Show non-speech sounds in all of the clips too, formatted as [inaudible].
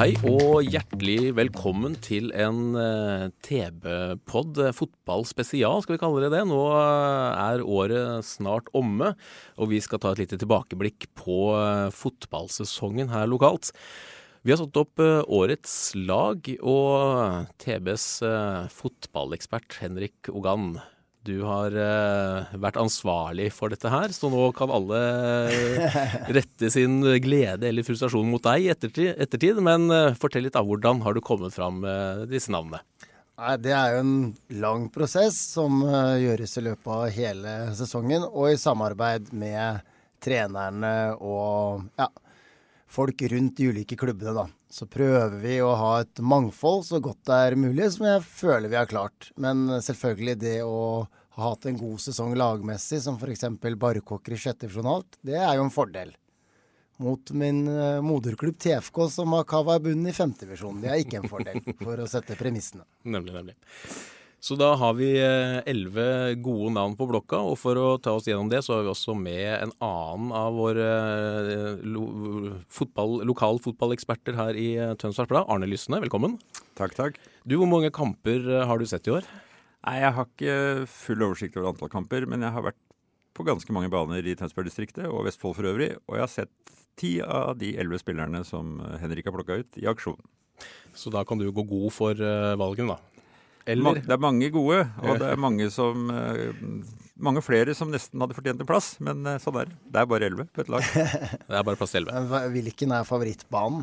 Hei og hjertelig velkommen til en eh, TB-pod, fotball fotballspesial skal vi kalle det det. Nå eh, er året snart omme, og vi skal ta et lite tilbakeblikk på eh, fotballsesongen her lokalt. Vi har satt opp eh, årets lag, og TBs eh, fotballekspert Henrik Ogan, du har uh, vært ansvarlig for dette her, så nå kan alle eh, [laughs] rette sin glede eller frustrasjon mot deg i ettertid. ettertid. Men uh, fortell litt av hvordan har du kommet fram med disse navnene? Nei, Det er jo en lang prosess som gjøres i løpet av hele sesongen, og i samarbeid med trenerne og ja, folk rundt de ulike klubbene. da. Så prøver vi å ha et mangfold så godt det er mulig, som jeg føler vi har klart. Men selvfølgelig det å ha hatt en god sesong lagmessig, som f.eks. Barkåker i sjette divisjon det er jo en fordel. Mot min eh, moderklubb TFK, som har kava i bunnen i femtedivisjon. Det er ikke en fordel, for å sette premissene. Nemlig, nemlig. Så da har vi eh, elleve gode navn på blokka, og for å ta oss gjennom det, så har vi også med en annen av våre eh, lo fotball, lokal fotballeksperter her i eh, Tønsbergs Blad. Arne Lysne, velkommen. Takk, takk. Du, Hvor mange kamper har du sett i år? Nei, Jeg har ikke full oversikt over antall kamper, men jeg har vært på ganske mange baner i Tønsberg-distriktet og Vestfold for øvrig, og jeg har sett ti av de elleve spillerne som Henrik har plukka ut, i aksjon. Så da kan du gå god for valgene, da. Ma- Eller Det er mange gode, og det er mange som eh, Mange flere som nesten hadde fortjent en plass, men eh, sånn er det. Det er bare elleve på et lag. [laughs] Det er bare plass til elleve. Men hva- Hvilken er favorittbanen?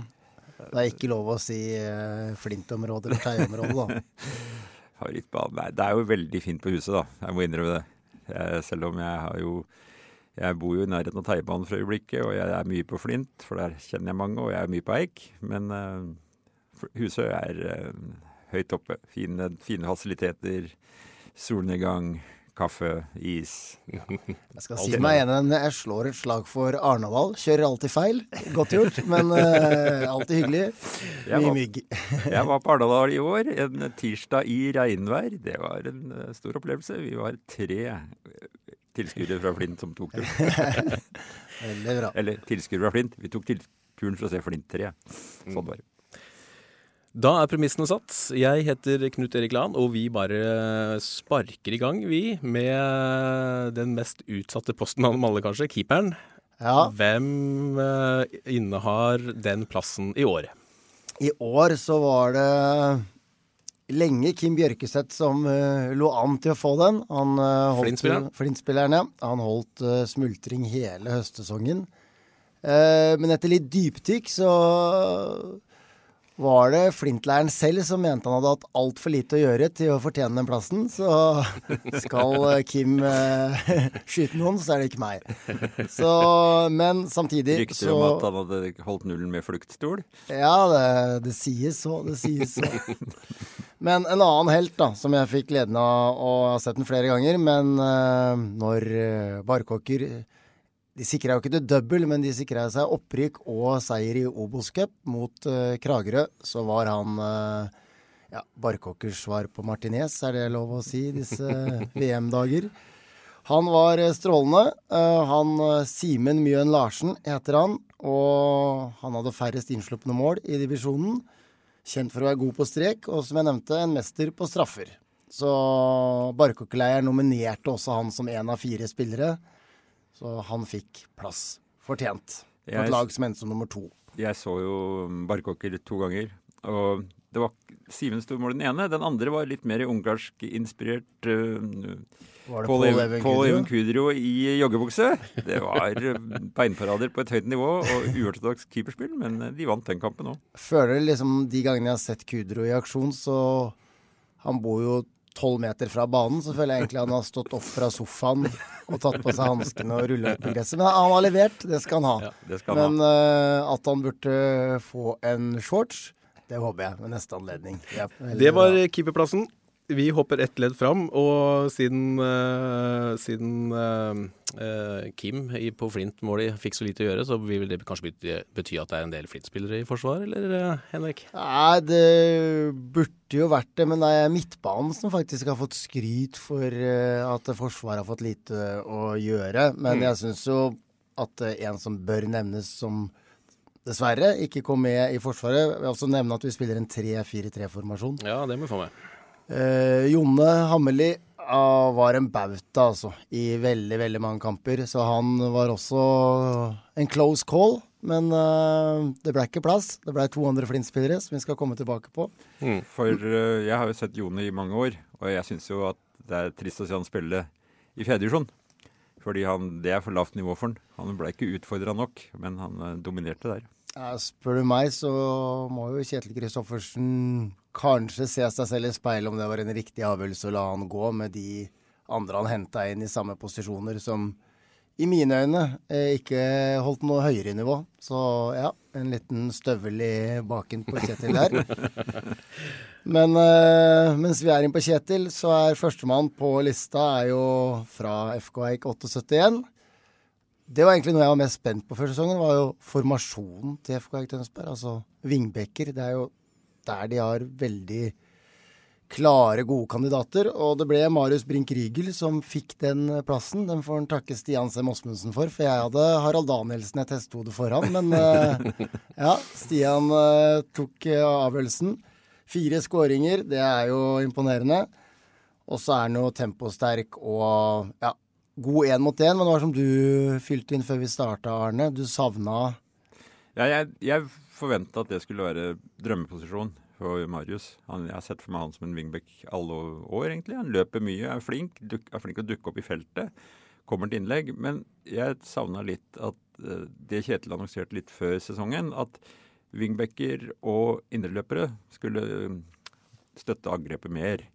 Det er ikke lov å si uh, Flint-området eller Teie-området, da. [laughs] Favorittbanen Nei, det er jo veldig fint på huset, da. Jeg må innrømme det. Jeg, selv om jeg har jo Jeg bor jo i nærheten av Teiebanen for øyeblikket, og jeg er mye på Flint, for der kjenner jeg mange, og jeg er mye på Eik. Men uh, Husøy er eh, høyt oppe. Fine, fine fasiliteter, solnedgang, kaffe, is. Jeg skal si meg enig, jeg slår et slag for Arnadal. Kjører alltid feil. Godt gjort, men uh, alltid hyggelig. Jeg var- mygg. Jeg var på Arendal i år, en tirsdag i regnvær. Det var en eh, stor opplevelse. Vi var tre eh, tilskuere fra Flint som tok turen. [laughs] Eller tilskuere fra Flint. Vi tok turen for å se Flint 3. Sånn var det. Da er premissene satt. Jeg heter Knut Erik Lahn, og vi bare sparker i gang, vi, med den mest utsatte posten av dem alle, kanskje. Keeperen. Ja, Hvem eh, innehar den plassen i år? i år så var det lenge Kim Bjørkeseth som eh, lå an til å få den. Han uh, holdt Flint-spilleren? Ja. Han holdt eh, smultring hele høstsesongen. Eh, men etter litt dypdykk så var det Flint-læreren selv som mente han hadde hatt altfor lite å gjøre til å fortjene den plassen. Så [laughs] skal eh, Kim eh, [laughs] skyte noen, så er det ikke meg. Så, men samtidig Rykte så om at han hadde holdt nullen med fluktstol. ja, det, det sies så. Det sies så. Men en annen helt da, som jeg fikk gleden av å ha sett den flere ganger, men eh, når uh, Barkåker De sikra jo ikke det double, men de sikra seg opprykk og seier i Obos-cup mot uh, Kragerø. Så var han uh, ja, Barkåkers svar på Martinez, er det lov å si, disse [laughs] VM-dager. Han var eh, strålende. Uh, han eh, Simen Mjøen Larsen heter han, og han hadde færrest innslupne mål i divisjonen. Kjent for å være god på strek, og som jeg nevnte, en mester på straffer. Så Barkåkerleiren nominerte også han som en av fire spillere. Så han fikk plass fortjent. På et lag som endte som nummer to. Jeg så jo Barkåker to ganger. Og det var Simen Stormål mål den ene. Den andre var litt mer ungarsk inspirert uh, Var det Paul Paul Even Kudro i joggebukse. Det var eh, beinparader på et høyt nivå og uortodoks keeperspill, men eh, de vant den kampen òg. Føler liksom de gangene jeg har sett Kudro i aksjon, så Han bor jo tolv meter fra banen, så føler jeg egentlig han har stått opp fra sofaen og tatt på seg hanskene og rulla ut på gresset. Men han har levert, det skal han ha. Ja, skal han Men uh, at han burde få en shorts, det håper jeg ved neste anledning. Det, Det var keeperplassen. Vi hopper ett ledd fram, og siden, uh, siden uh, Kim i, på Flint-målet fikk så lite å gjøre, så vil det kanskje bety, bety at det er en del Flint-spillere i forsvar, eller Henrik? Nei, det burde jo vært det, men det er midtbanen som faktisk har fått skryt for at Forsvaret har fått lite å gjøre. Men jeg syns jo at en som bør nevnes som dessverre ikke kom med i Forsvaret Jeg vil også nevne at vi spiller en 3-4-3-formasjon. Ja, det må vi få med. Eh, Jonne Hammerli ah, var en bauta, altså, i veldig, veldig mange kamper. Så han var også en close call. Men eh, det ble ikke plass. Det ble to andre Flint-spillere som vi skal komme tilbake på. For eh, jeg har jo sett Jone i mange år, og jeg syns jo at det er trist å se han spille i fjerdedivisjon. Fordi han, det er for lavt nivå for han. Han ble ikke utfordra nok, men han eh, dominerte der. Ja, spør du meg, så må jo Kjetil Kristoffersen kanskje se seg selv i speilet om det var en riktig avgjørelse å la han gå med de andre han henta inn i samme posisjoner, som i mine øyne eh, ikke holdt noe høyere nivå. Så ja, en liten støvel i baken på Kjetil der. [laughs] Men eh, mens vi er inne på Kjetil, så er førstemann på lista er jo fra FK Eik 78 det var egentlig noe jeg var mest spent på før sesongen, var jo formasjonen til FK Eik Tønsberg. Altså vingbekker. Det er jo der de har veldig klare, gode kandidater. Og det ble Marius Brink Rygel som fikk den plassen. Den får han takke Stian Sem Osmundsen for, for jeg hadde Harald Danielsen et hestehode foran. Men uh, ja, Stian uh, tok uh, avgjørelsen. Fire skåringer, det er jo imponerende. Og så er han jo temposterk og ja, god én mot én. Men det var som du fylte inn før vi starta, Arne. Du savna Ja, jeg, jeg forventa at det skulle være drømmeposisjon for Marius. Han, jeg har sett for meg han som en wingback alle år, egentlig. Han løper mye, er flink, duk, er flink å dukke opp i feltet. Kommer til innlegg. Men jeg savna litt at uh, det Kjetil annonserte litt før sesongen, at wingbacker og indreløpere skulle uh, støtte angrepet mer.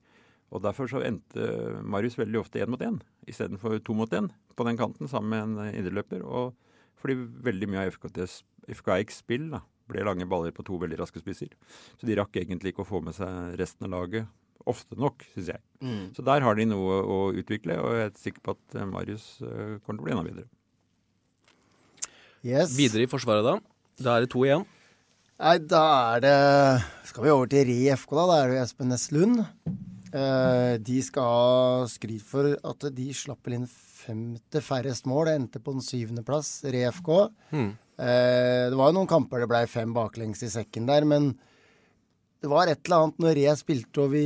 Og Derfor så endte Marius veldig ofte én mot én istedenfor to mot én på den kanten sammen med en indreløper. Og fordi veldig mye av FKTs, FKX spill da, ble lange baller på to veldig raske spisser. Så de rakk egentlig ikke å få med seg resten av laget ofte nok, syns jeg. Mm. Så der har de noe å utvikle, og jeg er sikker på at Marius uh, kommer til å bli enda bedre. Yes. Videre i Forsvaret, da. Da er det to igjen. Nei, da er det Skal vi over til Re FK, da. Da er det jo Espen Næss Lund. Eh, de skal ha skryt for at de slapp inn femte færrest mål. Endte på den syvendeplass, Re FK. Mm. Eh, det var jo noen kamper det blei fem baklengs i sekken der, men det var et eller annet når Re spilte og vi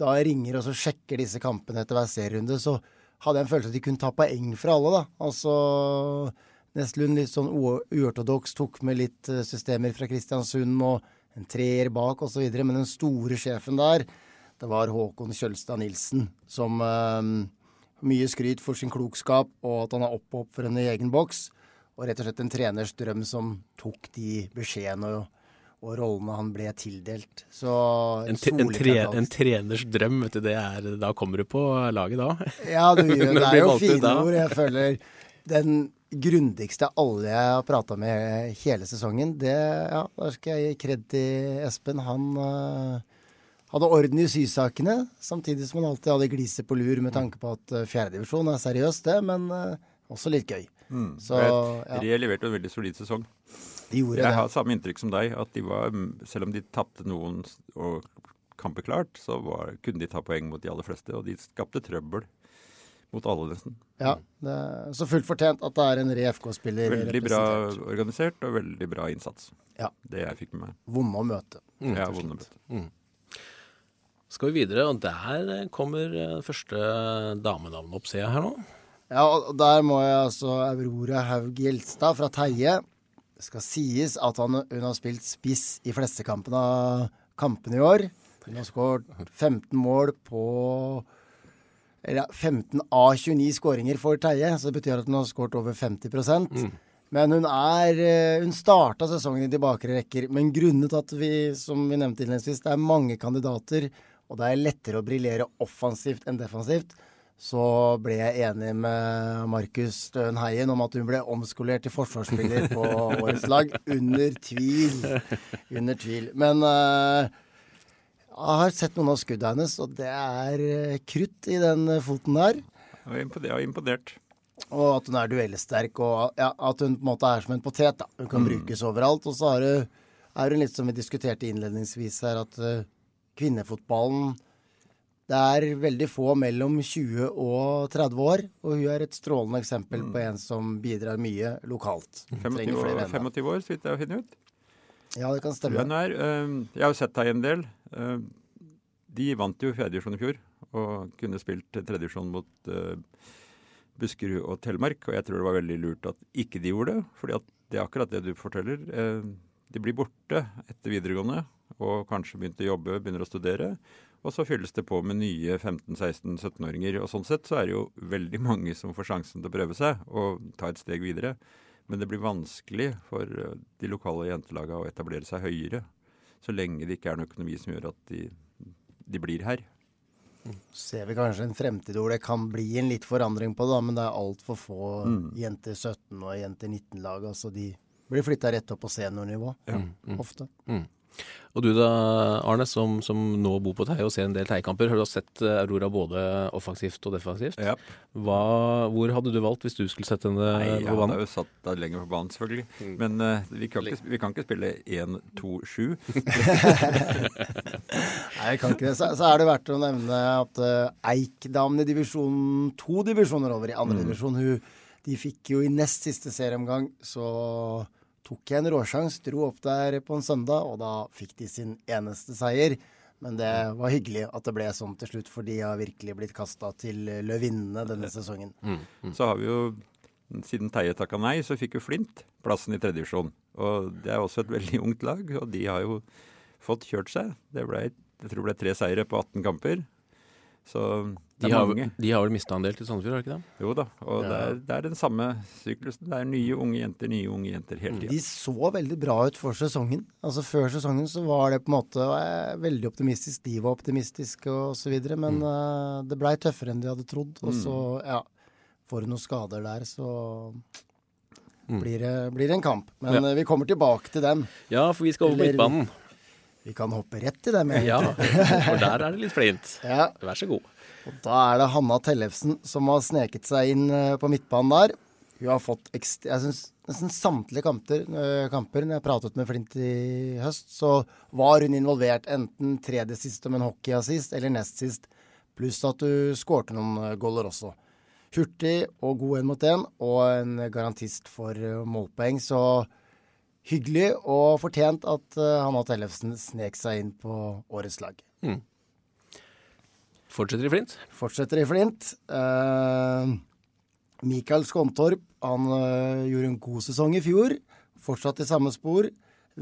da ringer og så sjekker disse kampene etter hver serierunde, så hadde jeg en følelse at de kunne ta poeng fra alle, da. Altså Nestlund litt sånn uortodoks, tok med litt eh, systemer fra Kristiansund og en treer bak osv., men den store sjefen der, det var Håkon Kjølstad Nilsen, som eh, mye skryt for sin klokskap og at han har en i egen boks. Og rett og slett en treners drøm som tok de beskjedene og, og rollene han ble tildelt. Så En, en, tre, en treners drøm, vet du, det er, da kommer du på laget da. Ja, du gjør [laughs] det. er jo fine ord. Jeg føler den grundigste av alle jeg har prata med hele sesongen, det Ja, der skal jeg gi kred til Espen. Han uh, hadde orden i sysakene, samtidig som han alltid hadde gliset på lur med tanke på at uh, fjerdedivisjon er seriøst, det, men uh, også litt gøy. Så ja, De leverte en veldig solid sesong. de gjorde Jeg det. har samme inntrykk som deg, at de var, selv om de tapte noen og kamper klart, så var, kunne de ta poeng mot de aller fleste, og de skapte trøbbel mot alle, nesten. Ja, det er så fullt fortjent at det er en Re FK-spiller Veldig bra organisert og veldig bra innsats. Ja. Det jeg fikk med meg. Vonde å møte. Ja, vonde møte. Skal vi videre, og der kommer eh, første damenavn opp, ser jeg her nå. Ja, og der må jeg altså Aurora Haug Gjelstad fra Teie. Det skal sies at han, hun har spilt spiss i flestekampene av kampene i år. Hun har skåret 15 mål på eller 15 av 29 skåringer for Teie, så det betyr at hun har skåret over 50 mm. Men hun er eh, Hun starta sesongen i de bakre rekker, men grunnet at vi, som vi nevnte innledningsvis, det er mange kandidater, og det er lettere å briljere offensivt enn defensivt, så ble jeg enig med Markus Støen Heien om at hun ble omskolert til forsvarsspiller på [laughs] årets lag. Under tvil. Under tvil. Men uh, jeg har sett noen av skuddene hennes, og det er uh, krutt i den foten der. Jeg har imponert. Og at hun er duellsterk, og ja, at hun på en måte er som en potet. da. Hun kan mm. brukes overalt. Og så er hun, litt som vi diskuterte innledningsvis her, at uh, kvinnefotballen det er veldig få mellom 20 og 30 år, og hun er et strålende eksempel mm. på en som bidrar mye lokalt. 25 år, 25 år, så vidt jeg har funnet ut. Ja, det kan stemme. Er, uh, jeg har jo sett deg en del. De vant jo fjerdedivisjon i fjor, og kunne spilt tredjedivisjon mot uh, Buskerud og Telemark. Og jeg tror det var veldig lurt at ikke de gjorde det, fordi det er akkurat det du forteller. de blir borte etter videregående og kanskje begynte å jobbe, begynner å studere. Og så fylles det på med nye 15-16-17-åringer. Og sånn sett så er det jo veldig mange som får sjansen til å prøve seg og ta et steg videre. Men det blir vanskelig for eh, de lokale jentelagene å etablere seg høyere. Så lenge det ikke er en økonomi som gjør at de, de blir her. Ser vi kanskje en fremtid hvor det kan bli en litt forandring på det, da, men det er altfor få mm. jenter 17 og jenter 19-lag. Altså de blir flytta rett opp på seniornivå ja. mm. ofte. Mm. Og du da, Arne, som, som nå bor på Teie og ser en del Teie-kamper. Har du sett eh, Aurora både offensivt og defensivt? Ja. Hva, hvor hadde du valgt hvis du skulle sett henne Nei, på banen? Jeg hadde jo satt deg lenger på banen, selvfølgelig. Mm. Men uh, vi, kan ikke, vi, kan ikke, spille 1-2-7. [laughs] [laughs] Nei, vi kan ikke det. Så, så, er det verdt å nevne at uh, Eik-damene i divisjon to divisjoner over i andre mm. divisjon, de fikk jo i nest siste serieomgang, så tok jeg en råsjans, dro opp der på en søndag, og da fikk de sin eneste seier. Men det var hyggelig at det ble sånn til slutt, for de har virkelig blitt kasta til løvinnene denne sesongen. Mm, mm. Så har vi jo, siden Teie takka nei, så fikk jo Flint plassen i tredje divisjon. Og det er også et veldig ungt lag, og de har jo fått kjørt seg. Det ble, jeg tror det ble tre seire på 18 kamper. Så de har, de har, vel mista en del til Sandefjord, har de ikke det? Jo da, og ja. det, er, det, er, den samme syklusen. Det er nye unge jenter, nye unge jenter hele tida. De så veldig bra ut for sesongen. Altså Før sesongen så var det på en måte eh, veldig optimistisk. De var optimistiske og så videre, men mm. uh, det blei tøffere enn de hadde trodd. Og så, mm. ja, får du noen skader der, så mm. blir, det, blir, det, en kamp. Men ja. uh, vi kommer tilbake til dem. Ja, for vi skal over på midtbanen. Vi kan hoppe rett i det. Med. Ja, for der er det litt flint. [laughs] Ja. Vær så god. Og Da er det Hanna Tellefsen som har sneket seg inn eh, på midtbanen der. Hun har fått jeg synes, nesten samtlige kamper, øh, kamper når jeg pratet med Flint i høst, så var hun involvert enten tredje sist om en hockeyassist eller nest sist, pluss at hun skårte noen eh, goller også. Hurtig og god én mot én, og en garantist for målpoeng. Så hyggelig og fortjent at uh, Hanna Tellefsen snek seg inn på årets lag. Mm. Fortsetter i Flint? Fortsetter i Flint. Uh, Mikael Skåntorp han uh, gjorde en god sesong i fjor. Fortsatt i samme spor.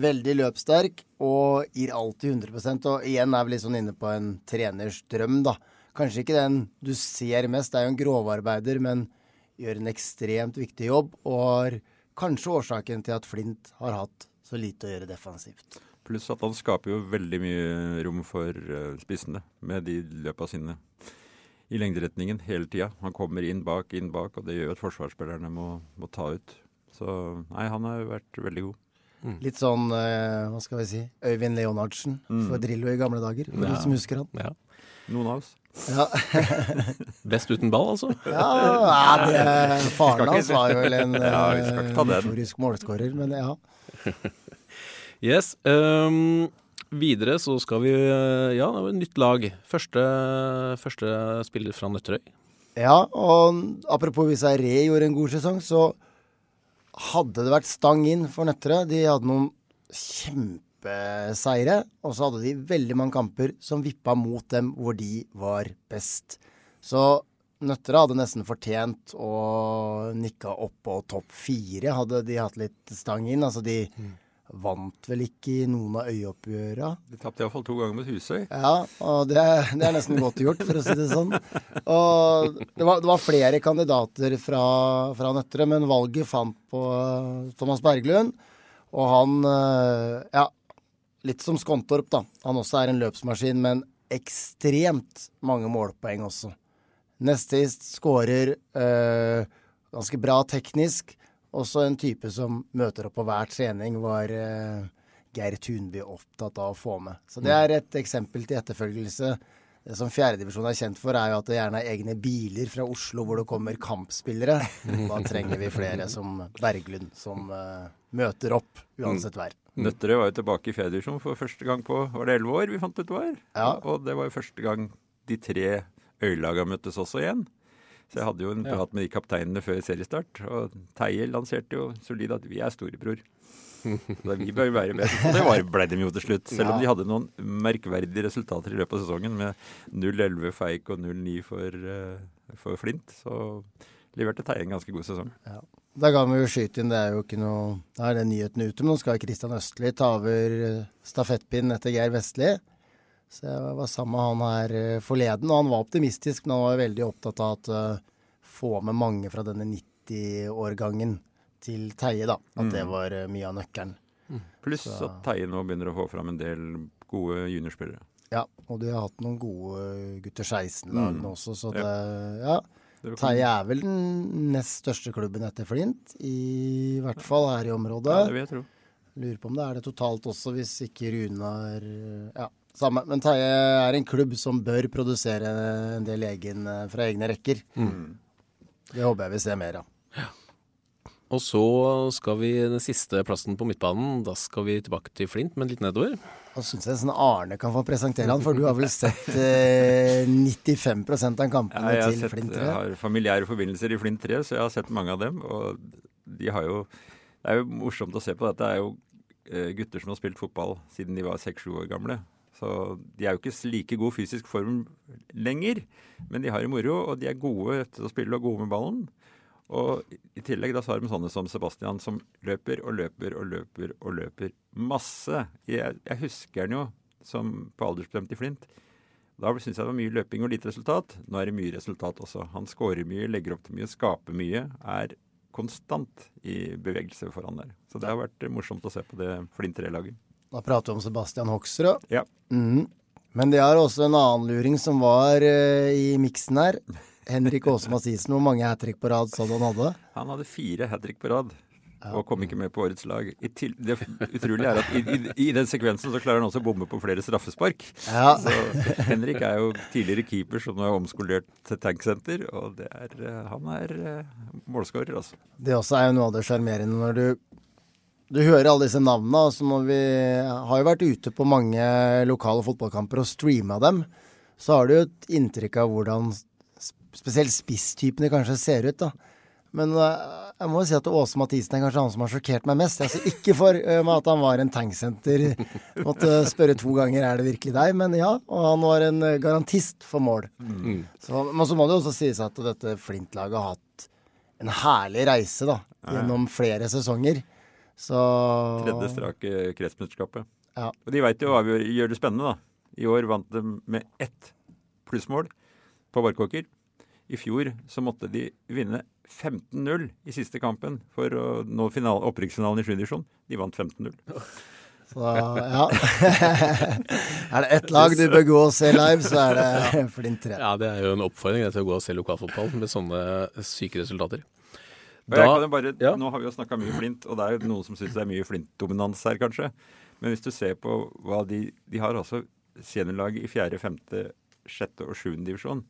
Veldig løpssterk og gir alltid 100 Og igjen er vi litt sånn inne på en treners drøm, da. Kanskje ikke den du ser mest, det er jo en grovarbeider, men gjør en ekstremt viktig jobb og har kanskje årsaken til at Flint har hatt så lite å gjøre defensivt. Pluss at han skaper jo veldig mye rom for uh, spissene med de løpa sine i lengderetningen hele tida. Han kommer inn bak, inn bak, og det gjør at forsvarsspillerne må, må ta ut. Så nei, han har vært veldig god. Mm. Litt sånn, uh, hva skal vi si, Øyvind Leonardsen mm. for Drillo i gamle dager. For ja. de som husker han. Ja. Noen av oss. Ja. [laughs] Best uten ball, altså? Ja, det, faren hans var jo vel en [laughs] ja, notorisk målskårer, men ja. [laughs] yes. Um, videre så skal vi Ja, det var et nytt lag. Første, første spiller fra Nøtterøy. Ja, og apropos hvis Re gjorde en god sesong, så hadde det vært stang inn for Nøtterøy. De hadde noen kjempe kjempeseire. Og så hadde de veldig mange kamper som vippa mot dem hvor de var best. Så Nøtterøy hadde nesten fortjent å nikke opp på topp fire, hadde de hatt litt stang inn. Altså de mm. vant vel ikke i noen av øyeoppgjøra. De tapte iallfall to ganger mot Husøy. Ja, og det, det, er nesten godt gjort, for å si det sånn. Og det var, det var flere kandidater fra, fra Nøtterøy, men valget fant på Thomas Berglund. Og han eh, Ja, litt som Skontorp, da. Han også er en løpsmaskin, men ekstremt mange målpoeng også. Nest sist skårer øh, ganske bra teknisk. Også en type som møter opp på hver trening, var øh, Geir Tunby opptatt av å få med. Så det er et eksempel til etterfølgelse. Det som fjerdedivisjon er kjent for, er jo at det gjerne er egne biler fra Oslo hvor det kommer kampspillere. [laughs] Da trenger vi flere som Berglund, som uh, møter opp uansett vær. Mm. Nøtterøy var jo tilbake i fjerdedivisjon for første gang på var det elleve år vi fant ut det var. Ja. Og det var jo første gang de tre øylaga møttes også igjen. Så jeg hadde jo en prat med de kapteinene før seriestart. Og Teie lanserte jo solid at vi er storebror. [laughs] Så vi bør være med. Og det var, ble de jo til slutt. Selv om de hadde noen merkverdige resultater i løpet av sesongen med 0-11 Feik og 0-9 for, uh, for, Flint. Så leverte Teie en ganske god sesong. Ja. Da kan vi jo skyte inn, det er jo ikke noe Da er den nyheten ute, men nå skal Kristian Østli ta over eh, stafettpinnen etter Geir Vestli. Så jeg var sammen med han her eh, forleden, og han var optimistisk, men han var veldig opptatt av at uh, få med mange fra denne 90-årgangen til Teie, da. At mm. det var uh, mye av nøkkelen. Mm. Pluss Så. at Teie nå begynner å få fram en del gode juniorspillere. Ja, og de har hatt noen gode gutter 16-lagene mm. også, så det Ja. Teie er vel den nest største klubben etter Flint, i hvert fall her i området. Ja, det vil jeg tro. Lurer på om det er det totalt også, hvis ikke Runar Ja, samme. Men Teie er en klubb som bør produsere en del egen fra egne rekker. Mm. Det håper jeg vi ser mer av. Ja. Og så skal vi den siste plassen på midtbanen. Da skal vi tilbake til Flint, men litt nedover. Da syns jeg sånn Arne kan få presentere han, for du har vel sett eh, 95 av kampene ja, til Flint 3? Jeg har familiære forbindelser i Flint 3, så jeg har sett mange av dem. Og de har jo Det er jo morsomt å se på. Dette er jo eh, gutter som har spilt fotball siden de var seks-sju år gamle. Så de er jo ikke like god fysisk form lenger, men de har det moro, og de er gode til å spille og gode med ballen. Og i tillegg da så har de sånne som Sebastian, som løper og løper og løper og løper masse. Jeg, jeg husker han jo som på aldersbestemt i Flint. Da syntes jeg det var mye løping og lite resultat. Nå er det mye resultat også. Han skårer mye, legger opp til mye, skaper mye. Er konstant i bevegelse foran der. Så det har vært morsomt å se på det Flint 3-laget. Da prater vi om Sebastian Hoksrud. Ja. Mm. Men de har også en annen luring som var uh, i miksen her. [laughs] Henrik Aase Mathisen, hvor mange hat trick på rad sa du han hadde? Han hadde fire hat trick på rad. Og kom ikke med på årets lag. Til, det utrolige er at i, i, i, den sekvensen så klarer han også å bomme på flere straffespark. Ja. Så Henrik er jo tidligere keeper som nå er omskolert til tanksenter, og er, eh, han er uh, målskårer, altså. Det også er jo noe av det sjarmerende når du du hører alle disse navnene. Altså når vi har jo vært ute på mange lokale fotballkamper og streama dem, så har du jo et inntrykk av hvordan spesielt spisstypene kanskje ser ut. da. Men uh, jeg må jo si at Åse Mathisen er kanskje han som har sjokkert meg mest. Altså Ikke for uh, at han var en tanksenter. [laughs] Måtte spørre to ganger er det virkelig deg, men ja. Og han var en uh, garantist for mål. Mm. Så, men så må det også sies at dette Flint-laget har hatt en herlig reise da, gjennom flere sesonger. Så Tredje strake kretsmesterskapet. Ja. Og de veit jo hva vi gjør det spennende, da. I år vant de med ett plussmål på Barkåker. I fjor så måtte de vinne 15-0 i siste kampen for å nå opprykksfinalen i 7. divisjon. De vant 15-0. Så ja. [laughs] er det ett lag du bør gå og se live, så er det Flint 3. Ja, det er jo en oppfordring til å gå og se lokalfotball med sånne syke resultater. Da, bare, ja. Nå har vi jo snakka mye Flint, og det er jo noen som syns det er mye Flint-dominans her, kanskje. Men hvis du ser på hva de De har altså seniorlag i fjerde, femte, sjette og 7. divisjon.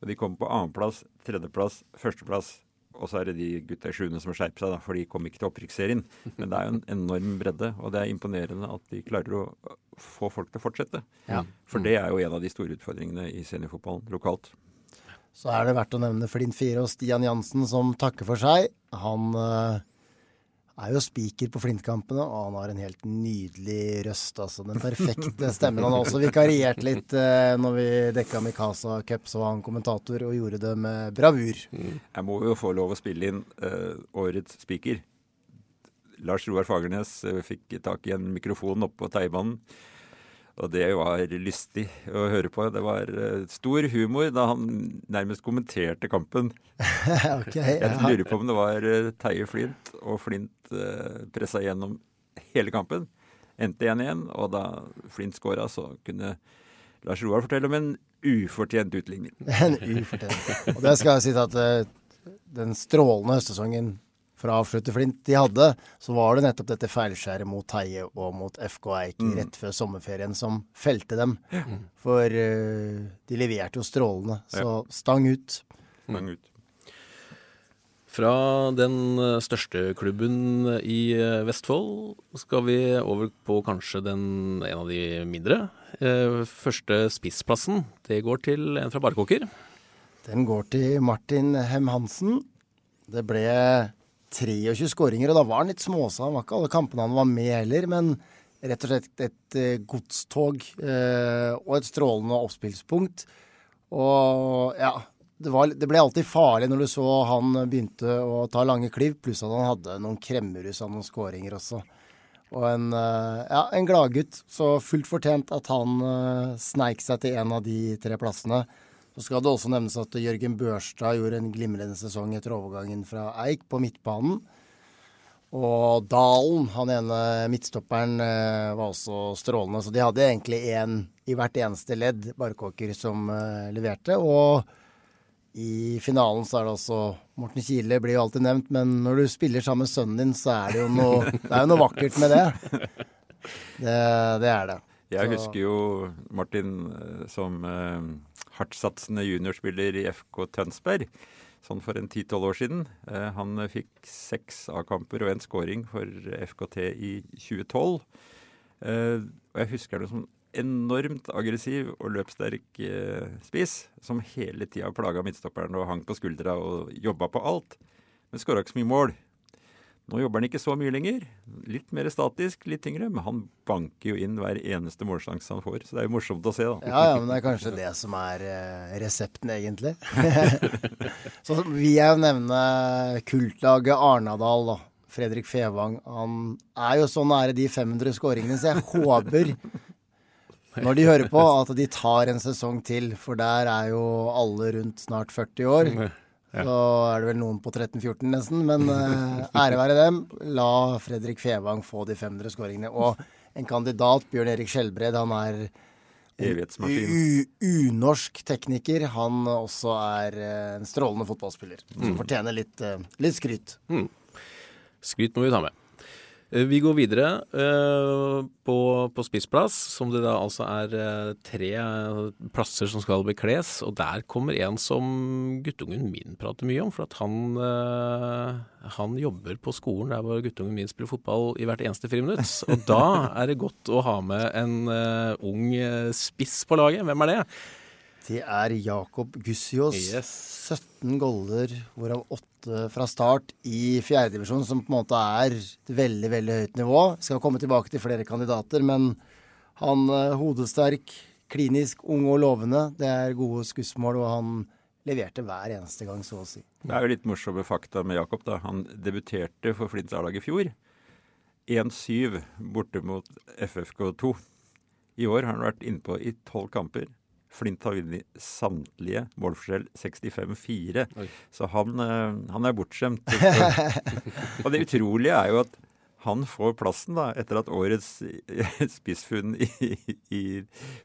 Og de kommer på annenplass, tredjeplass, førsteplass. Og så er det de gutta i sjuende som skjerper seg, da, for de kom ikke til opprykksserien. Men det er jo en enorm bredde, og det er imponerende at de klarer å få folk til å fortsette. Ja. For det er jo en av de store utfordringene i seniorfotballen lokalt. Så er det verdt å nevne Flint 4 og Stian Jansen som takker for seg. Han uh, er jo spiker på Flint-kampene, og han har en helt nydelig røst. altså Den perfekte stemmen. Han har også vikariert litt eh, når vi dekka Mikasa Cup, så var han kommentator og gjorde det med bravur. Mm. Jeg må jo få lov å spille inn eh, årets spiker. Lars Roar Fagernes fikk tak i en mikrofon oppe på Teibanen. Og det var lystig å høre på. Det var uh, stor humor da han nærmest kommenterte kampen. [laughs] okay, Jeg lurer på om det var uh, Teie Flint, og Flint uh, pressa gjennom hele kampen. Endte 1-1, og da Flint skåra, så kunne Lars Roar fortelle om en ufortjent utligning. [laughs] en ufortjent. Og det skal jeg si at uh, den strålende høstsesongen fra avslutterflint de hadde, så var det nettopp dette feilskjæret mot Teie og mot FK Eik mm. rett før sommerferien som felte dem. Mm. For uh, de leverte jo strålende. Så ja. stang ut. Stang ut. Fra den eh, største klubben i eh, Vestfold skal vi over på kanskje den, en av de mindre. Første spissplassen, det går til en fra Barkåker. Den går til Martin Hem Hansen. Det ble 23 skåringer, og da var han litt småsa. Han var ikke alle kampene han var med heller, men rett og slett et, uh, godstog uh, og et strålende oppspillspunkt. Og ja, det, var, det, ble alltid farlig når du så han begynte å ta lange kliv, pluss at han hadde noen kremmerhus av noen skåringer også. Og en, uh, ja, en gladgutt. Så fullt fortjent at han sneik seg til en av de tre plassene. Så skal det også nevnes at Jørgen Børstad gjorde en glimrende sesong etter overgangen fra Eik på midtbanen. Og Dalen, han ene midtstopperen, eh, var også strålende. Så de hadde egentlig én i hvert eneste ledd, Barkåker, som uh, leverte. Og i finalen så er det også Morten Kile blir jo alltid nevnt, men når du spiller sammen med sønnen din, så er det jo noe, det er jo noe vakkert med det. Det, det er det. Jeg så. husker jo Martin eh, som hardtsatsende juniorspiller i FK Tønsberg. Sånn for en ti-tolv år siden. Eh, han fikk seks A-kamper og en scoring for FKT i 2012. Eh, og jeg husker det som enormt aggressiv og løpssterk eh, spiss, som hele tida plaga midtstopperen og hang på skuldra og jobba på alt. Men skåra ikke så mye mål. Nå jobber han ikke så mye lenger. Litt mer statisk, litt tyngre. Men han banker jo inn hver eneste målsjanse han får. Så det er jo morsomt å se, da. [laughs] Ja, ja, men det er kanskje det som er uh, resepten, egentlig. [laughs] så vil jeg jo nevne kultlaget Arnadal, da. Fredrik Fevang. Han er jo så nære de 500 skåringene, så jeg håper [laughs] når de hører på, at de tar en sesong til. For der er jo alle rundt snart 40 år. Så er det vel noen på 13-14 nesten, men uh, [laughs] ære være dem. La Fredrik Fevang få de 500 skåringene. Og en kandidat, Bjørn Erik Skjelbred, han er unorsk tekniker. Han også er uh, en strålende fotballspiller. Som mm. fortjener litt, uh, litt skryt. Mm. Skryt må vi ta med. Eh, vi går videre uh, på, på, spissplass, som det da altså er uh, tre plasser som skal bekles. Og der kommer en som guttungen min prater mye om. For at han, han jobber på skolen der hvor guttungen min spiller fotball i hvert eneste friminutt. [laughs] Og da er det godt å ha med en ung spiss på laget. Hvem er det? Det er Jakob Gussiås. Yes. 17 goller, hvorav 8 fra start i fjerdedivisjon, som på en måte er et veldig, veldig høyt nivå. Jeg skal komme tilbake til flere kandidater, men han uh, hodesterk, klinisk, ung og lovende. Det er gode skussmål, og han leverte hver eneste gang, så å si. Det er jo litt morsomme fakta med Jakob. da. Han debuterte for Flints A-lag i fjor. 1-7 borte mot FFK2. I år har han vært innpå i tolv kamper. Flint har vunnet samtlige målforskjell 65-4. Så han, eh, han, er bortskjemt. [laughs] og det utrolige er jo at han får plassen da, etter at årets [laughs] spissfunn i, i,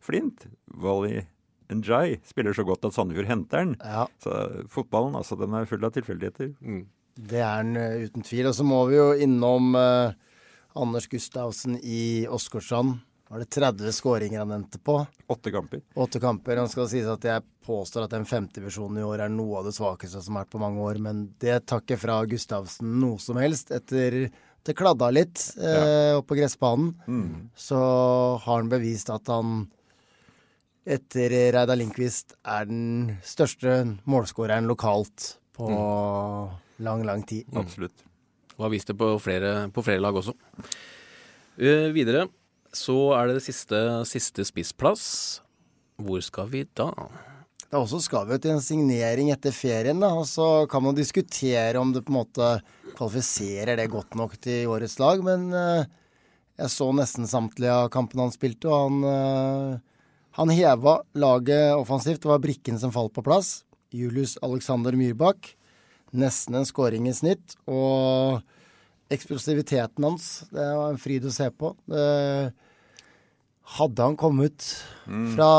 Flint, Wally Njay, spiller så godt at Sandefjord henter den. Ja. Så fotballen, altså, den er full av tilfeldigheter. Mm. Det er den uh, uten tvil. Og så må vi jo innom eh, Anders Gustavsen i Åsgårdstrand var det 30 skåringer han endte på. Åtte kamper. Åtte kamper. Han skal sies at jeg påstår at den femtevisjonen i år er noe av det svakeste som har vært på mange år, men det takker fra Gustavsen noe som helst. Etter det kladda litt eh, opp på gressbanen, mm. så har han bevist at han etter Reidar Lindqvist er den største målskåreren lokalt på mm. lang, lang tid. Mm. Absolutt. Og har vist det på flere, på flere lag også. Uh, videre så er det siste, siste spissplass. Hvor skal vi da? Da også skal vi til en signering etter ferien, da. Og så kan man diskutere om det på en måte kvalifiserer det godt nok til årets lag. Men uh, jeg så nesten samtlige av kampene han spilte, og han, uh, han heva laget offensivt. Det var brikken som falt på plass. Julius Alexander Myrbakk. Nesten en skåring i snitt. Og eksplosiviteten hans, det var en fryd å se på. Hadde han kommet fra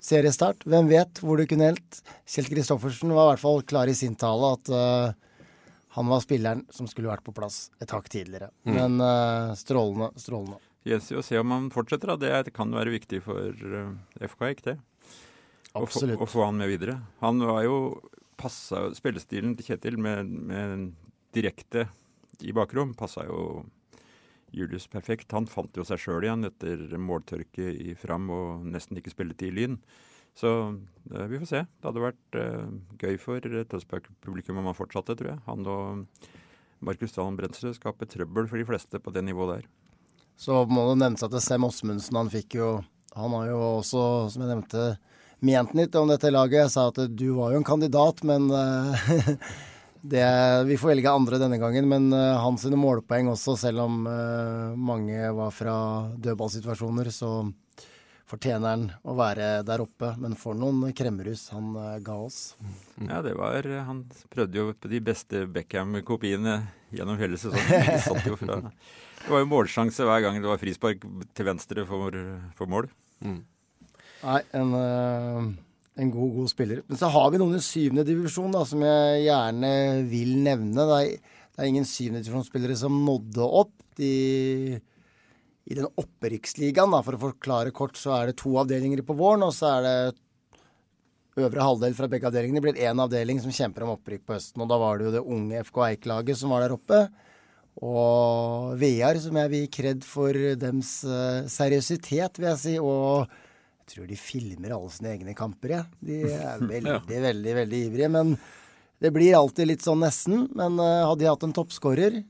seriestart, hvem vet hvor det kunne helt. Kjell Kristoffersen var i hvert fall klar i sin tale at uh, han var spilleren som skulle vært på plass et hakk tidligere. Mm. Men uh, strålende, strålende. Gjenstår å se om han fortsetter. Da. Det kan være viktig for uh, FK ikke det. Absolutt. Å få han med videre. Han var jo passa Spillestilen til Kjetil med, med direkte i bakrom passa jo Julius perfekt. Han fant jo seg sjøl igjen etter måltørke i Fram og nesten ikke spilletid i Lyn. Så uh, vi får se. Det hadde vært uh, gøy for Tønsberg-publikum om han fortsatte, tror jeg. Han og Markus Dahlen Brensrud skaper trøbbel for de fleste på det nivået der. Så må det nevnes at Sem Osmundsen han fikk jo Han har jo også, som jeg nevnte, ment litt om dette laget. Jeg sa at du var jo en kandidat, men [laughs] det, vi får velge andre denne gangen. Men uh, hans målpoeng også, selv om uh, mange var fra dødballsituasjoner, så fortjener han å være der oppe. Men for noen kremmerhus han uh, ga oss. Ja, det var Han prøvde jo på de beste Beckham-kopiene gjennom hele sesongen. [laughs] Det var jo målsjanse hver gang det var frispark til venstre for, for mål. Mm. Nei, en, eh, en, god, god spiller. Men så har vi noen i syvende divisjon da, som jeg gjerne vil nevne. Det er, det er ingen syvende divisjonsspillere som nådde opp. De, I den opprykksligaen, for å forklare kort, så er det to avdelinger på våren, og så er det øvre halvdel fra begge avdelingene. Det blir én avdeling som kjemper om opprykk på høsten. Og da var det jo det unge FK Eik-laget som var der oppe. Og VR, som jeg vil gi kred for dems uh, seriøsitet, vil jeg si. Og tror de filmer alle sine egne kamper, jeg. Ja. De er [laughs] veldig, ja. veldig, veldig ivrige. Men det blir alltid litt sånn nesten. Men uh, hadde de hatt en toppskårer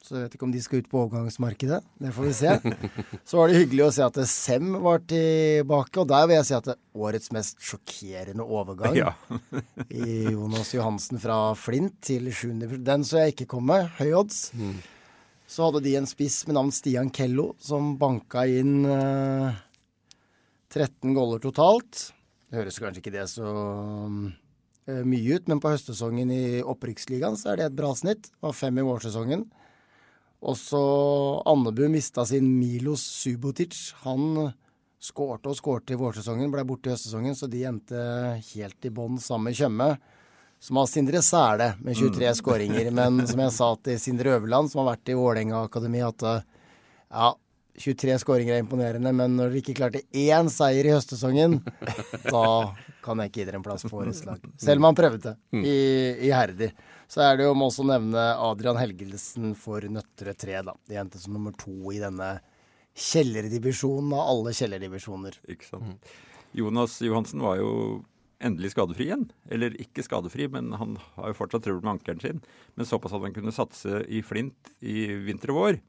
så jeg vet ikke om de skal ut på overgangsmarkedet. Det får vi se. [laughs] Så var det hyggelig å se at Sem var tilbake, og der vil jeg si at det er årets mest sjokkerende overgang ja. [laughs] i Jonas Johansen fra Flint til 7. Den så jeg ikke komme. Høy odds. Mm. Så hadde de en spiss med navn Stian Kello, som banka inn eh, 13 goller totalt. Det høres kanskje ikke det så eh, mye ut, men på høstsesongen i Opprykksligaen så er det et bra snitt. Det var fem i vårsesongen. Også Andebu mista sin Milos Subotic. Han skårte og skårte i vårsesongen, ble borte i høstsesongen, så de endte helt i bånn sammen med Tjøme. Som har Sindre Sæle med 23 mm. skåringer. Men som jeg sa til Sindre Øverland, som har vært i Vålerenga akademi, at ja, 23 skåringer er imponerende, men når dere ikke klarte én seier i høstsesongen, [laughs] da kan jeg ikke gi dere en plass på årets lag. Selv om han prøvde det i, i Herder. Så er det jo, må også nevne Adrian Helgelsen for Nøtterøy 3, da. De endte som nummer to i denne kjellerdivisjonen av alle kjellerdivisjoner. Ikke sant. Mm. Jonas Johansen var jo endelig skadefri igjen. Eller ikke skadefri, men han har jo fortsatt trøbbel med ankelen sin. Men såpass at han kunne satse i flint i vinter og vår.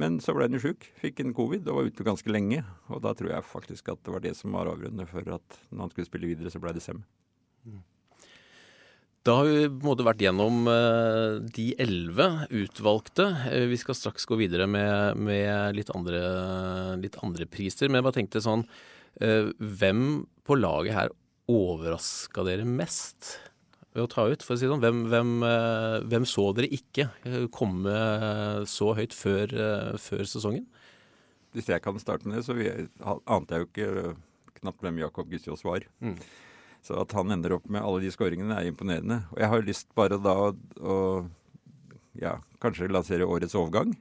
Men så ble han jo sjuk, fikk en covid og var ute ganske lenge. Og da tror jeg faktisk at det var det som var avgjørende for at når han skulle spille videre, så ble det sem. Mm. Da har vi på en måte vært gjennom uh, de elleve utvalgte. Uh, vi skal straks gå videre med, med litt, andre, litt, andre, priser. Men jeg bare tenkte sånn uh, Hvem på laget her overraska dere mest ved å ta ut? For å si sånn, hvem, hvem, hvem så dere ikke komme så høyt før, før, sesongen? Hvis jeg kan starte med det, så ante jeg jo ikke knapt hvem Jakob Gussiås var. Mm. Så at han ender opp med alle de skåringene, er imponerende. Og jeg har lyst bare da å, å ja, kanskje lansere årets overgang.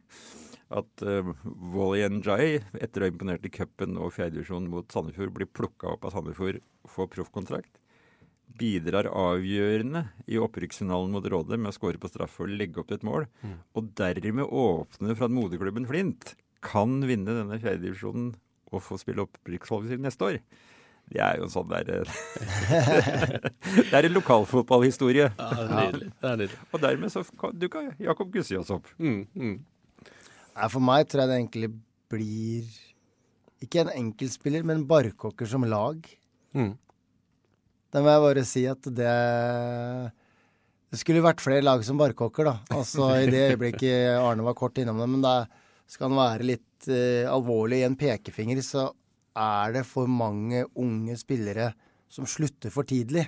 At uh, Wally Njay, etter å ha imponert i cupen og fjerdedivisjon mot Sandefjord, blir plukka opp av Sandefjord og får proffkontrakt. Bidrar avgjørende i opprykksfinalen mot Rådet med å skåre på straffe og legge opp til et mål. Mm. Og dermed åpne for at moderklubben Flint kan vinne denne fjerdedivisjonen og få spille opprykkskvalifisering neste år. Det er jo en sånn der [laughs] Det er en lokalfotballhistorie. Ja, det er nydelig. Det er nydelig. Og dermed så dukka Jakob Gussiås opp. Mm, mm. For meg tror jeg det egentlig blir ikke en enkeltspiller, men barkokker som lag. Mm. Da må jeg bare si at det Det skulle vært flere lag som barkokker, da. Altså i det øyeblikket Arne var kort innom det. Men da skal han være litt uh, alvorlig i en pekefinger, så er det for mange unge spillere som slutter for tidlig.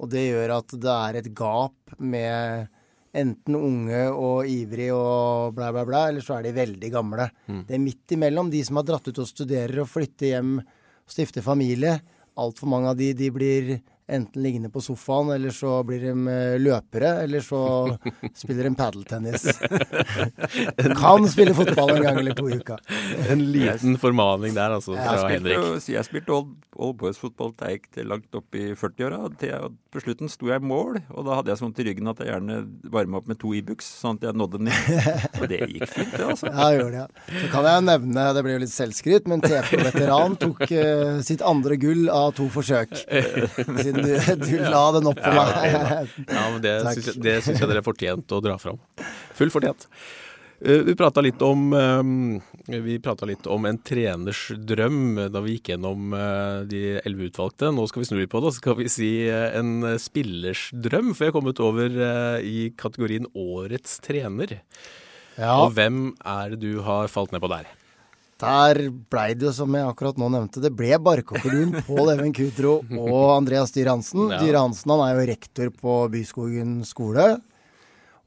Og det gjør at det er et gap med enten unge og ivrig og bla, bla, bla, eller så er de veldig gamle. Mm. Det er midt imellom de som har dratt ut og studerer og flytter hjem og stifter familie. Altfor mange av de, de blir enten liggende på sofaen, eller så blir de eh, løpere, eller så [laughs] spiller de padeltennis. kan spille fotball en gang eller to i uka. En liten formaning der, altså, fra Jeg spilte, Henrik. jo- jeg spilte old, old boys fotball da jeg gikk til langt opp i 40-åra. til På slutten sto jeg i mål, og da hadde jeg så vondt i ryggen at jeg gjerne varma opp med to Ibux, sånn at jeg nådde ned. [laughs] Og det gikk fint, det, altså. Ja, gjorde det, ja. Så kan jeg nevne, det blir jo litt selvskryt, men TFK-veteran tok uh, sitt andre gull av to forsøk. [laughs] Siden [laughs] du, du la den opp for meg. Ja, men det syns jeg, det syns jeg dere fortjente å dra fram. Full fortjent. Eh, Vi prata litt om eh, litt om en treners drøm da vi gikk gjennom eh, de elleve utvalgte. Nå skal vi snu litt på det, så skal vi si en spillers drøm. For jeg har kommet over i kategorien Årets trener. Ja, Og hvem er det du har falt ned på der? Der blei det jo, som jeg akkurat nå nevnte, det ble Barkåkerlund, Pål [laughs] Even Kudro og Andreas Dyre Hansen. Ja. Dyhr Hansen han er jo rektor på Byskogen skole.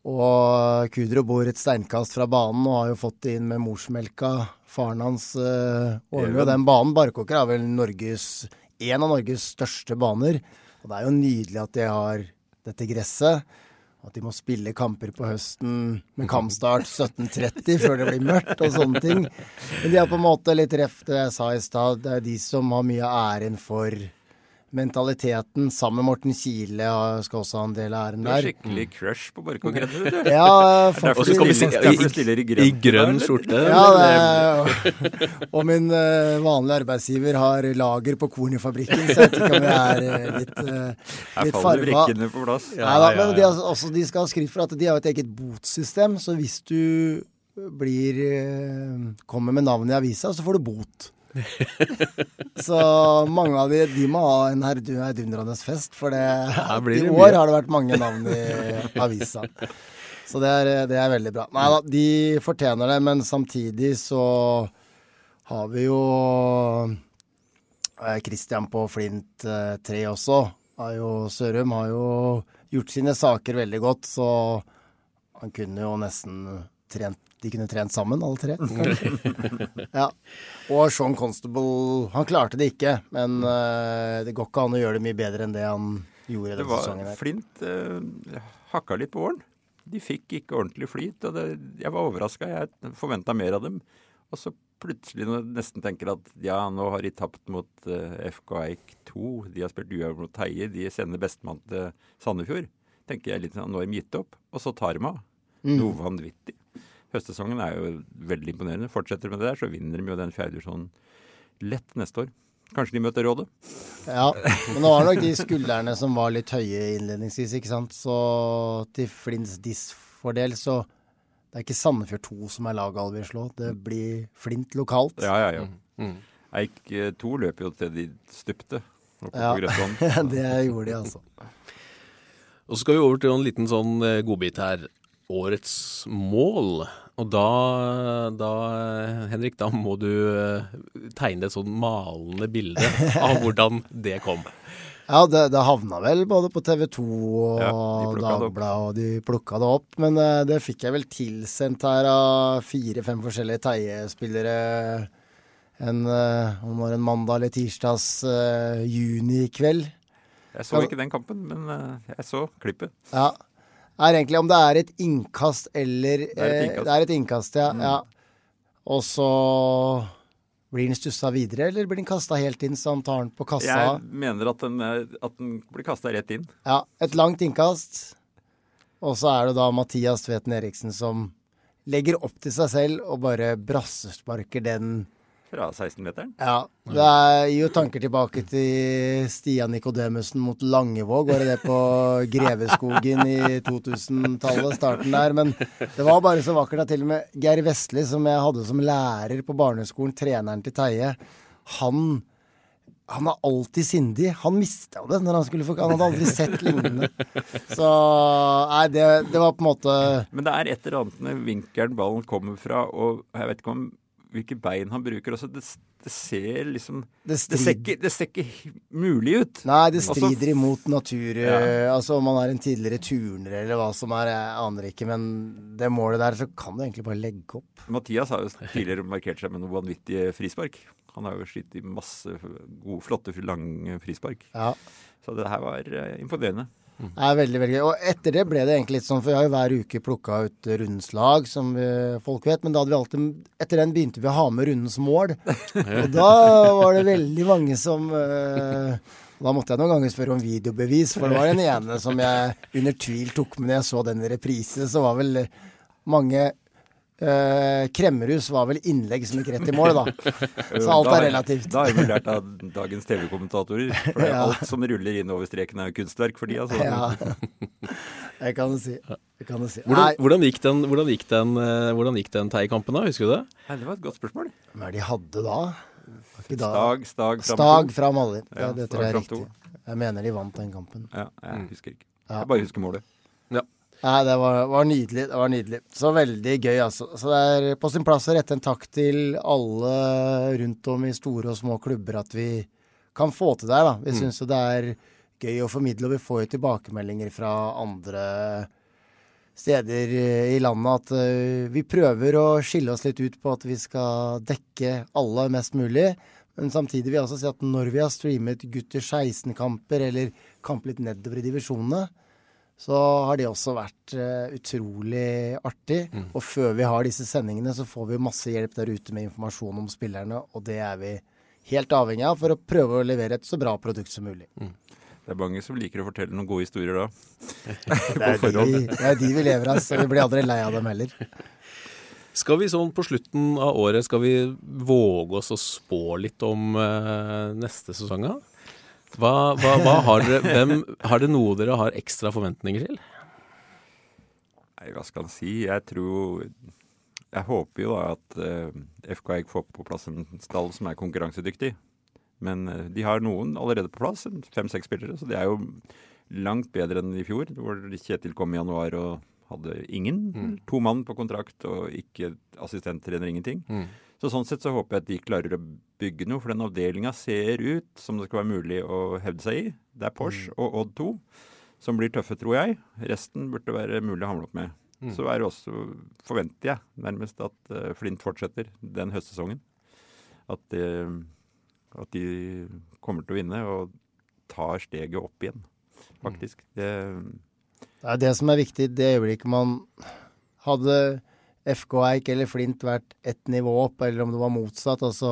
Og Kudro bor et steinkast fra banen og har jo fått det inn med morsmelka. Faren hans uh, ordner jo den banen. Barkåker er vel Norges, en av Norges største baner. Og det er jo nydelig at de har dette gresset. At de må spille kamper på høsten med kampstart 17.30 før det blir mørkt og sånne ting. Men de har på en måte litt reft det jeg sa i stad. Det er de som har mye av æren for mentaliteten. Sammen med Morten Kile skal også ha en del av æren der. skikkelig crush på Borchgrevink, vet du. [laughs] Ja, Og så skal vi stille i, i i, grønn. i skjorte. Ja, det er, [laughs] og min eh, vanlige arbeidsgiver har lager på Kornifabrikken, så jeg vet ikke om jeg er eh, litt, uh, Her litt faller brikkene på plass. Ja, ja, men de, har, også, de skal ha skrift for at de har et eget botsystem, så hvis du blir kommer med navnet i avisa, så får du bot. [laughs] så mange av de, de må ha en heidundrende fest, for det, blir i det år mye. har det vært mange navn i avisa. Så det er, det er veldig bra. Nei da, de fortjener det, men samtidig så har vi jo Kristian Christian på Flint eh, 3 også. Har jo, Sørum har jo gjort sine saker veldig godt, så han kunne jo nesten trent De kunne trent sammen, alle tre. [laughs] ja. Og Sean Constable Han klarte det ikke, men uh, det går ikke an å gjøre det mye bedre enn det han gjorde Det denne var, sesongen. her. Flint uh, hakka litt på åren. De fikk ikke ordentlig flyt. og det, Jeg var overraska. Jeg forventa mer av dem. Og så plutselig når jeg nesten tenker at ja, nå har de tapt mot uh, FK Eik 2. De har spilt uavgjort mot Teie. De sender bestemann til Sandefjord. Tenker jeg litt sånn, Nå har de gitt opp. Og så tar de av. Noe vanvittig. Høstsesongen er jo veldig imponerende. Fortsetter med det der, så vinner de jo den fjerdedivisjonen lett neste år. Kanskje de møter Rådet. Ja, men det var nok de skuldrene som var litt høye innledningsvis, ikke sant. Så til Flints disfordel, så det er ikke Sandefjord 2 som er laget alle vil slå. Det blir Flint lokalt. Ja, ja, ja. Mm. Eik 2 løper jo til de stupte Ja. [laughs] det gjorde de, altså. Og så skal vi over til en liten sånn eh, godbit her. Årets mål. Og da, da, Henrik, da må du eh, tegne et sånn malende bilde av [laughs] hvordan det kom. Ja, det, det havna vel både på TV 2 og Ja. Dagbladet, og de plukka det opp. Men eh, det fikk jeg vel tilsendt her av fire-fem forskjellige Teie-spillere en, eh, om det var en mandag eller tirsdags uh, junikveld. Jeg så ikke den kampen, men jeg så klippet. Ja. Er egentlig om det er et innkast eller er et eh, innkast. Det er et innkast, ja. ja. Og så blir den stussa videre, eller blir den kasta helt inn så han tar den på kassa? Jeg mener at den, at den blir kasta rett inn. Ja, et langt innkast. Og så er det da Mathias Tveten Eriksen som legger opp til seg selv og bare brassesparker den. Fra 16-meteren. Ja, det gir jo tanker tilbake til Stian Nikodemussen mot Langevåg. Var det det på Greveskogen i 2000-tallet, starten der? Men det var bare så vakkert at til og med Geir Vestli, som jeg hadde som lærer på barneskolen, treneren til Teie, han han er alltid sindig. Han mista det når han skulle få Han hadde aldri sett lignende. Så nei, det, det var på en måte Men det er et eller annet med vinkelen ballen kommer fra, og jeg vet ikke om hvilke bein han bruker. Altså, det, det ser liksom Det det ser, ikke, det ser ikke mulig ut. Nei, det Altså, strider imot natur. Ja. eh, Altså om man er en tidligere turner eller hva som er, jeg aner ikke. Men det målet der, så kan du egentlig bare legge opp. Mathias har jo tidligere markert seg med noen vanvittige frispark. Han har jo slitt i masse gode, flotte, lange frispark. Ja. Så det her var eh, imponerende. Det er veldig, veldig gøy. Og etter det ble det egentlig litt sånn, for vi har jo hver uke plukka ut rundens lag, som vi, folk vet. Men da hadde vi alltid Etter den begynte vi å ha med rundens mål. [laughs] Og da var det veldig mange som uh, Da måtte jeg noen ganger spørre om videobevis, for det var den ene som jeg under tvil tok med når jeg så den i reprise. Så var vel mange eh, Kremmerhus var vel innlegg som gikk rett i mål, da. [laughs] Så alt er relativt. Da har vi lært av dagens TV-kommentatorer. For det er [laughs] Ja. alt som ruller inn over streken er jo kunstverk for de, altså. Ja. [laughs] Det kan du si. Kan du si. Hvordan, hvordan gikk den, hvordan gikk den, eh, hvordan gikk den Tei-kampen da? Husker du det? Nei, det var et godt spørsmål. hva er det de hadde da? Da? Stag, stag, fram Stag fra Malli. Ja, Ja, det tror jeg er riktig. Jeg mener de vant den kampen. Ja, jeg husker ikke. Jeg bare husker målet. Nei, det var, var nydelig. Det var nydelig. Så veldig gøy, altså. Så det er på sin plass å rette en takk til alle rundt om i store og små klubber at vi kan få til det her, da. Vi syns jo det er gøy å formidle, og vi får jo tilbakemeldinger fra andre steder i landet at eh, vi prøver å skille oss litt ut på at vi skal dekke alle mest mulig. Men samtidig vil jeg også si at når vi har streamet gutter 16-kamper eller kamper litt nedover i divisjonene, så har det også vært uh, utrolig artig. Og før vi har disse sendingene, så får vi masse hjelp der ute med informasjon om spillerne, og det er vi helt avhengig av for å prøve å levere et så bra produkt som mulig. Det er mange som liker å fortelle noen gode historier da. [laughs] Det er de, det er de vi lever av, så vi blir aldri lei av dem heller. Skal vi sånn på slutten av året, skal vi våge oss å spå litt om uh, neste sesong? da? Hva, hva, hva har dere, hvem, har det noe dere har ekstra forventninger til? Nei, hva skal en si? Jeg tror Jeg håper jo at uh, FK Eik får på plass en stall som er konkurransedyktig. Men uh, de har noen allerede på plass, fem-seks spillere. Så det er jo langt bedre enn i fjor, hvor Kjetil kom i januar og hadde ingen. To mann på kontrakt og ikke assistenttrener, ingenting. Så sånn sett så håper jeg at de klarer å bygge noe, for den avdelinga ser ut som det skal være mulig å hevde seg i. Det er Porsche og Odd 2 som blir tøffe, tror jeg. Resten burde være mulig å hamle opp med. Så er det også, forventer jeg nærmest, at eh, Flint fortsetter den høstsesongen. At, det- at de kommer til å vinne og tar steget opp igjen, faktisk. Det, Det er det som er viktig. Det øyeblikket man hadde FK Eik eller Flint vært ett nivå opp, eller om det var motsatt, altså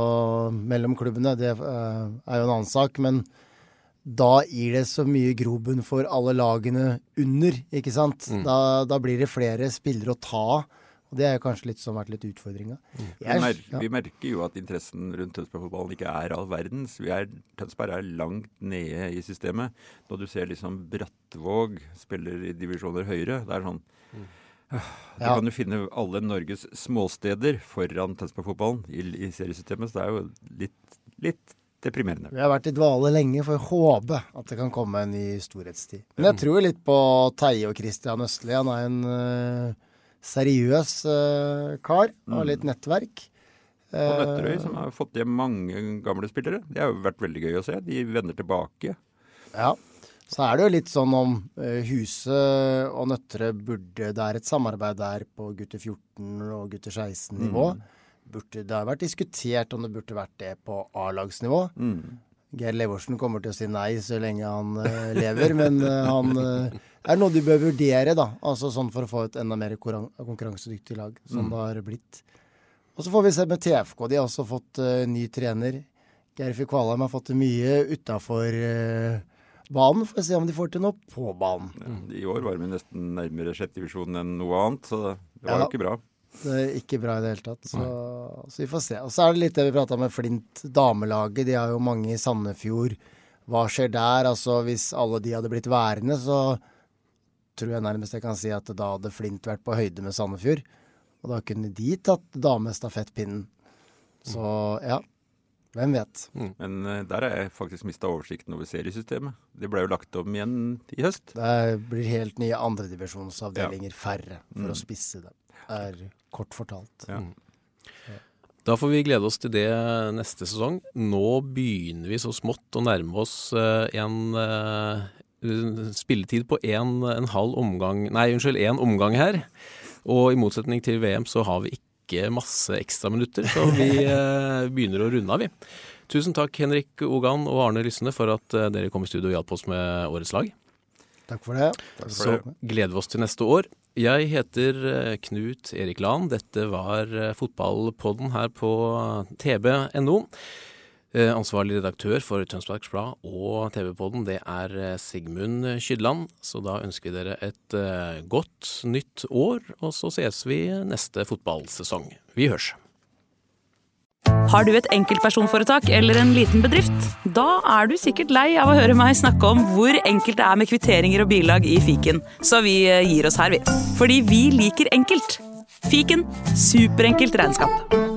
mellom klubbene, det eh, er jo en annen sak. Men da gir det så mye grobunn for alle lagene under, ikke sant. Da, da blir det flere spillere å ta av. Og det er kanskje litt som har vært litt utfordringa. vi, ja. vi merker jo at interessen rundt Tønsberg-fotballen ikke er all verdens. Vi er, Tønsberg er langt nede i systemet. Når du ser liksom Brattvåg spiller i divisjoner høyere, det er sånn Du Ja. kan jo finne alle Norges småsteder foran Tønsberg-fotballen i, i seriesystemet, så det er jo litt, litt deprimerende. Vi har vært i dvale lenge, for å håpe at det kan komme en ny storhetstid. Men jeg tror litt på Teie og Christian Østli. Han er en uh, seriøs uh, kar og litt nettverk. Og Nøtterøy, Eh, som har fått hjem mange gamle spillere. Det har jo vært veldig gøy å se. De vender tilbake. Ja. Så er det jo litt sånn om øh, Huset og Nøtterøy burde Det er et samarbeid der på gutter 14 og gutter 16-nivå. Burde, det har vært diskutert om det burde vært det på A-lagsnivå. Geir Levorsen kommer til å si nei så lenge han uh, lever, men uh, han uh, er noe de bør vurdere, da. Altså sånn for å få et enda mer konkurransedyktig lag, som det har blitt. Og så får vi se med TFK. De har også fått ny trener. Geir Fikvalheim har fått mye utafor banen. Får vi se om de får til noe på banen. I år var vi nesten nærmere sjette divisjon enn noe annet, så det var Ja. jo ikke bra. Det er ikke bra i det hele tatt. Så, så vi får se. Og så er det litt det vi prata med Flint, damelaget. De har jo mange i Sandefjord. Hva skjer der? Altså hvis alle de hadde blitt værende, så tror jeg nærmest jeg kan si at da hadde Flint vært på høyde med Sandefjord. Og da kunne de tatt damestafettpinnen. Så ja, hvem vet. Men eh, der har jeg faktisk mista oversikten over seriesystemet. Det ble jo lagt om igjen i høst. Det blir helt nye andredivisjonsavdelinger færre for å spisse det. Det er kort fortalt. Ja. Da får vi glede oss til det neste sesong. Nå begynner vi så smått å nærme oss eh, en uh, spilletid på en, en halv omgang Nei, unnskyld, én omgang her. Og i motsetning til VM så har vi ikke masse ekstraminutter, så vi uh, [laughs] begynner å runde av, vi. Tusen takk Henrik Ogan og Arne Lysne for at uh, dere kom i studio og hjalp oss med årets lag. Takk for det. Takk for Så det. gleder vi oss til neste år. Jeg heter eh, Knut Erik Lahn. Dette var eh, fotballpodden her på tb.no. Eh, Ansvarlig redaktør for Tønsbergs Blad og TV-podden, det er eh, Sigmund Kydland. Så da ønsker vi dere et eh, godt nytt år, og så ses vi neste fotballsesong. Vi hørs. Har du et enkeltpersonforetak eller en liten bedrift? Da er du sikkert lei av å høre meg snakke om hvor enkelt det er med kvitteringer og bilag i fiken, så vi gir oss her, vi. Fordi vi liker enkelt. Fiken superenkelt regnskap.